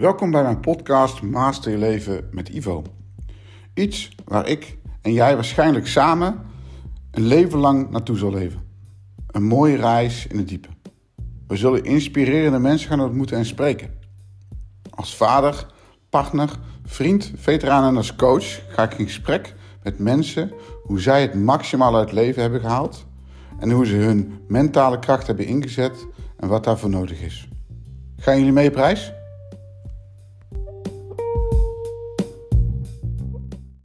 Welkom bij mijn podcast Master je leven met Ivo. Iets waar ik en jij waarschijnlijk samen een leven lang naartoe zal leven. Een mooie reis in het diepe. We zullen inspirerende mensen gaan ontmoeten en spreken. Als vader, partner, vriend, veteraan en als coach ga ik in gesprek met mensen hoe zij het maximaal uit het leven hebben gehaald en hoe ze hun mentale kracht hebben ingezet en wat daarvoor nodig is. Gaan jullie mee op reis?